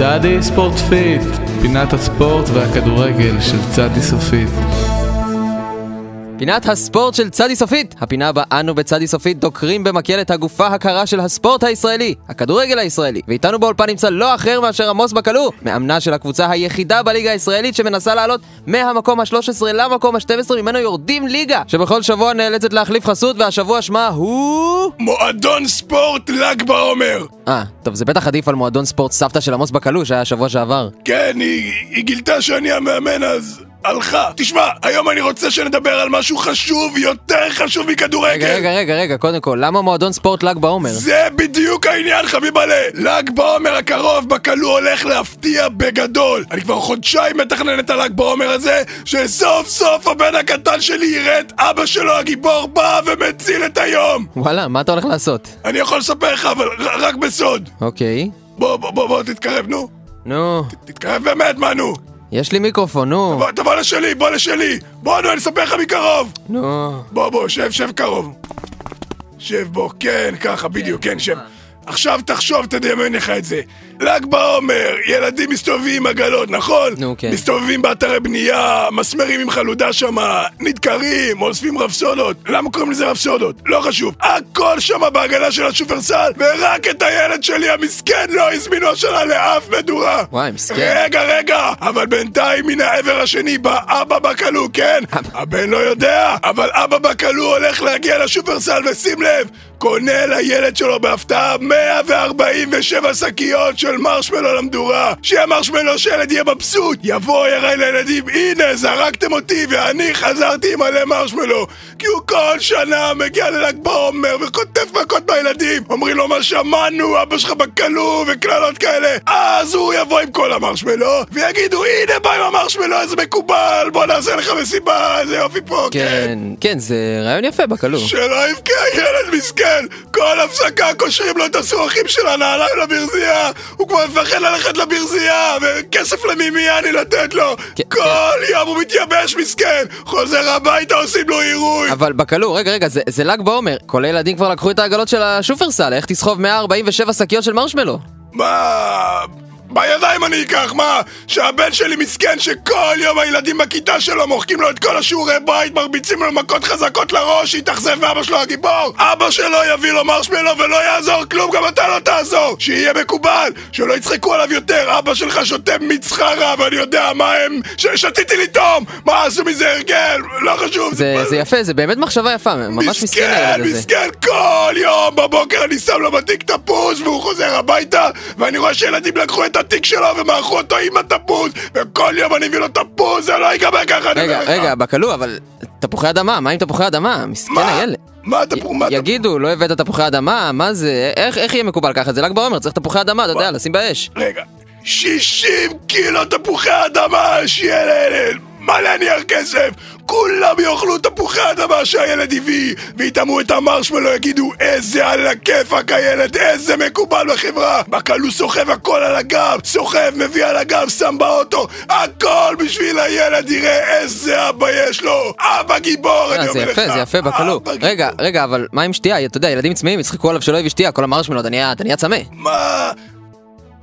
צדי ספורטפית, פינת הספורט והכדורגל של צדי סופית. פינת הספורט של צדי סופית! הפינה בה אנו בצדי סופית דוקרים במקל את הגופה הקרה של הספורט הישראלי, הכדורגל הישראלי. ואיתנו באולפן נמצא לא אחר מאשר עמוס בקלו, מאמנה של הקבוצה היחידה בליגה הישראלית שמנסה לעלות מהמקום ה-13 למקום ה-12 ממנו יורדים ליגה, שבכל שבוע נאלצת להחליף חסות והשבוע שמה הוא... מועדון ספורט ל"ג בעומר! אה, טוב זה בטח עדיף על מועדון ספורט סבתא של עמוס בקלו שהיה שבוע שעבר. כן, היא, היא גילתה שאני המאמן אז... הלכה. תשמע, היום אני רוצה שנדבר על משהו חשוב, יותר חשוב מכדורגל. רגע, רגע, רגע, רגע, קודם כל, למה מועדון ספורט ל"ג בעומר? זה בדיוק העניין, חביבלה. ל"ג בעומר הקרוב בכלוא הולך להפתיע בגדול. אני כבר חודשיים מתכנן את הל"ג בעומר הזה, שסוף סוף הבן הקטן שלי יראה את אבא שלו הגיבור בא ומציל את היום. וואלה, מה אתה הולך לעשות? אני יכול לספר לך, אבל רק בסוד. אוקיי. בוא, בוא, בוא, בוא, תתקרב, נו. נו, תתקרב באמת, מה, נו. יש לי מיקרופון, נו. בוא, תבוא לשלי, בוא לשלי. בוא, נו, אני אספר לך מקרוב. נו. בוא, בוא, שב, שב קרוב. שב בוא, כן, ככה, בדיוק, כן, שב. עכשיו תחשוב, תדמיין לך את זה. ל"ג בעומר, ילדים מסתובבים עם עגלות, נכון? נו, כן. מסתובבים באתרי בנייה, מסמרים עם חלודה שמה, נדקרים, אוספים רפסודות. למה קוראים לזה רפסודות? לא חשוב. הכל שמה בעגלה של השופרסל, ורק את הילד שלי המסכן לא הזמינו השנה לאף מדורה. וואי, מסכן. רגע, רגע, אבל בינתיים מן העבר השני בא אבא בכלוא, כן? הבן לא יודע, אבל אבא בכלוא הולך להגיע לשופרסל, ושים לב, קונה לילד שלו בהפתעה 147 שקיות של מרשמלו למדורה. שיהיה מרשמלו שהילד יהיה מבסוט. יבוא, יראה לילדים, הנה, זרקתם אותי, ואני חזרתי עם מלא מרשמלו. כי הוא כל שנה מגיע לל"ג בעומר וחוטף מכות מהילדים. אומרים לו, מה שמענו, אבא שלך בכלוא, וקללות כאלה. אז הוא יבוא עם כל המרשמלו, ויגידו, הנה בא עם המרשמלו, איזה מקובל, בוא נעשה לך מסיבה, איזה יופי פה, כן. כן, כן, זה רעיון יפה בקלו. שלא יבכה ילד מסכן! כל הפסקה קושרים לו את הסורכים של הנעליים לברזייה! הוא כבר מפחד ללכת לברזייה! וכסף למימייה אני לתת לו! כן, כל יום הוא מתייבש מסכן! חוזר הביתה עושים לו עירוי! אבל בקלו, רגע, רגע, זה, זה ל"ג בעומר. כל הילדים כבר לקחו את העגלות של השופרסל, איך תסחוב 147 שקיות של מרשמלו? מה... בידיים אני אקח, מה? שהבן שלי מסכן שכל יום הילדים בכיתה שלו מוחקים לו את כל השיעורי בית, מרביצים לו מכות חזקות לראש, שיתאכזב מאבא שלו הגיבור! אבא שלו יביא לו מרשמלו ולא יעזור כלום, גם אתה לא תעזור! שיהיה מקובל! שלא יצחקו עליו יותר! אבא שלך שותה מצחרה ואני יודע מה הם... ששתיתי לטעום! מה עשו מזה הרגל? לא חשוב! זה, זה יפה, זה באמת מחשבה יפה, ממש מסכן הילד הזה. מסכן, כל יום בבוקר אני שם לו בתיק תפוז והוא חוזר הביתה ואני רואה שילדים לקחו את התיק שלו ומעכו אותו עם התפוז וכל יום אני מביא לו תפוז, זה לא ייגמר ככה, רגע. רגע, בקלו, אבל תפוחי אדמה, מה עם תפוחי אדמה? מסכן? הילד. מה תפוז? מה תפוז? יגידו, לא הבאת תפוחי אדמה, מה זה? איך, איך יהיה מקובל ככה? זה ל"ג בעומר, צריך תפוחי אדמה, אתה יודע, לשים באש. רגע, 60 קילו תפוחי אדמה, שיהיה לילד, מלא נייר כסף, כולם יאכלו תפוחי אדמה שהילד הביא, ויטעמו את המרשמלו, יגידו איזה על הכיפאק הילד, איזה מקובל בחברה. בקלו סוחב הכל על הגב, סוחב, מביא על הגב, שם באוטו, הכל בשביל הילד, יראה איזה אבא יש לו, אבא גיבור, אני אה, זה אומר לך. יפה, זה יפה בקלו. רגע, רגע, אבל מה עם שתייה? אתה יודע, ילדים צמאים, יצחקו עליו שלא הביא שתייה, כל המרשמלו, אתה נהיה צמא. מה?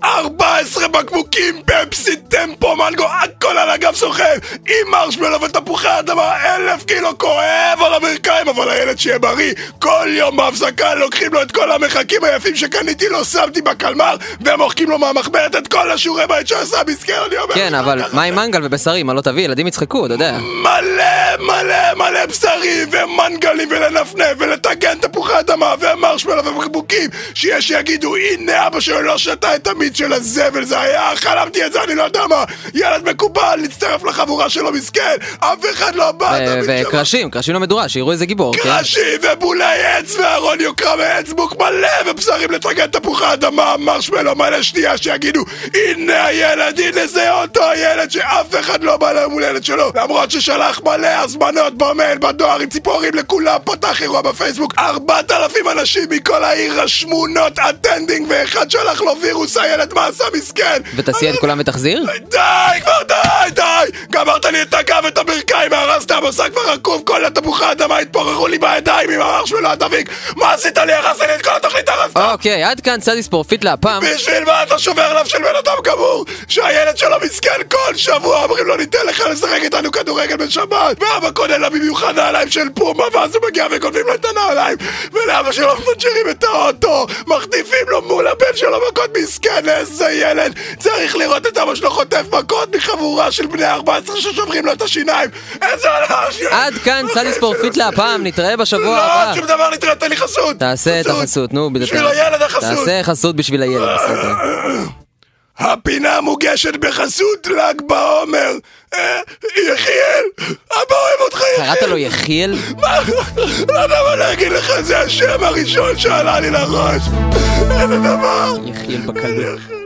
14 בקבוקים, פפסי, טמפו, מנגו, הכל על הגב סוחב עם מרשמלו ותפוחי אדמה, אלף קילו כואב על הברכיים אבל הילד שיהיה בריא כל יום בהפסקה לוקחים לו את כל המחקים היפים שקניתי לו, שמתי בקלמר והם מוחקים לו מהמחברת את כל השיעורי בית שעשה מסכן, אני אומר כן, אבל. מה עם מנגל ובשרים? מה לא תביא? ילדים יצחקו, אתה יודע. מלא מלא מלא בשרים ומנגלים ולנפנף ולטגן תפוחי אדמה ומרשמלו ובקבוקים שיש שיגידו הנה אבא שלו לא שתה את המיץ של הזבל זה היה חלמתי את זה אני לא יודע מה ילד מקובל להצטרף לחבורה שלו מסכן אף אחד לא בא. וקרשים, קרשים למדורה, שיראו איזה גיבור, כן? קרשים ובולי עץ וארון יוקרה מעץ בוק מלא ובשרים לטגן תפוחי אדמה מרשמלו מלא שנייה שיגידו הנה הילד הנה זה אותו הילד שאף אחד לא בא ליום הולדת שלו למרות ששלח מלא הזמנות במייל בדואר עם ציפורים לכולם פתח אירוע בפייסבוק ארבעת אלפים אנשים מכל העיר רשמו not attending ואחד שלח לו וירוס הילד מה עשה מסכן ותסיע את כולם ותחזיר? די כבר די די גמרת לי את הגב ואת הברכיים, הרסת המסע כבר רקוב, כל התפוחי האדמה התפוררו לי בידיים עם המרשמלו הדביק! מה עשית לי? הרסת לי את כל התוכנית, הרסת! אוקיי, עד כאן צדי ספורפית להפעם. בשביל מה אתה שובר לב של בן אדם גמור? שהילד שלו מסכן כל שבוע אומרים לו ניתן לך לשחק איתנו כדורגל בשבת ואבא קונה לה במיוחד נעליים של פומה ואז הוא מגיע וגונבים לו את הנעליים ולאבא שלו מפנצ'רים את האוטו מחטיפים לו מול הבן שלו מכות מסכן איזה ילד צריך לראות את אבא שלו חוטף מכות מחבורה של בני 14 ששוברים לו את השיניים איזה הלש עד כאן צדי ספורפית להפעם, נתראה בשבוע לא, הבא. שום דבר נתראה, תן לי חסות תעשה את החסות, נו, בדיוק. בשביל הילד החסות תעשה חסות בשביל הילד, בסדר. הפינה מוגשת בחסות ל"ג בעומר. אה, יחיאל, אבא אוהב אותך יחיאל. קראת לו יחיאל? מה? לא יודע מה להגיד לך, זה השם הראשון שעלה לי לראש. איזה דבר. יחיאל בקלו.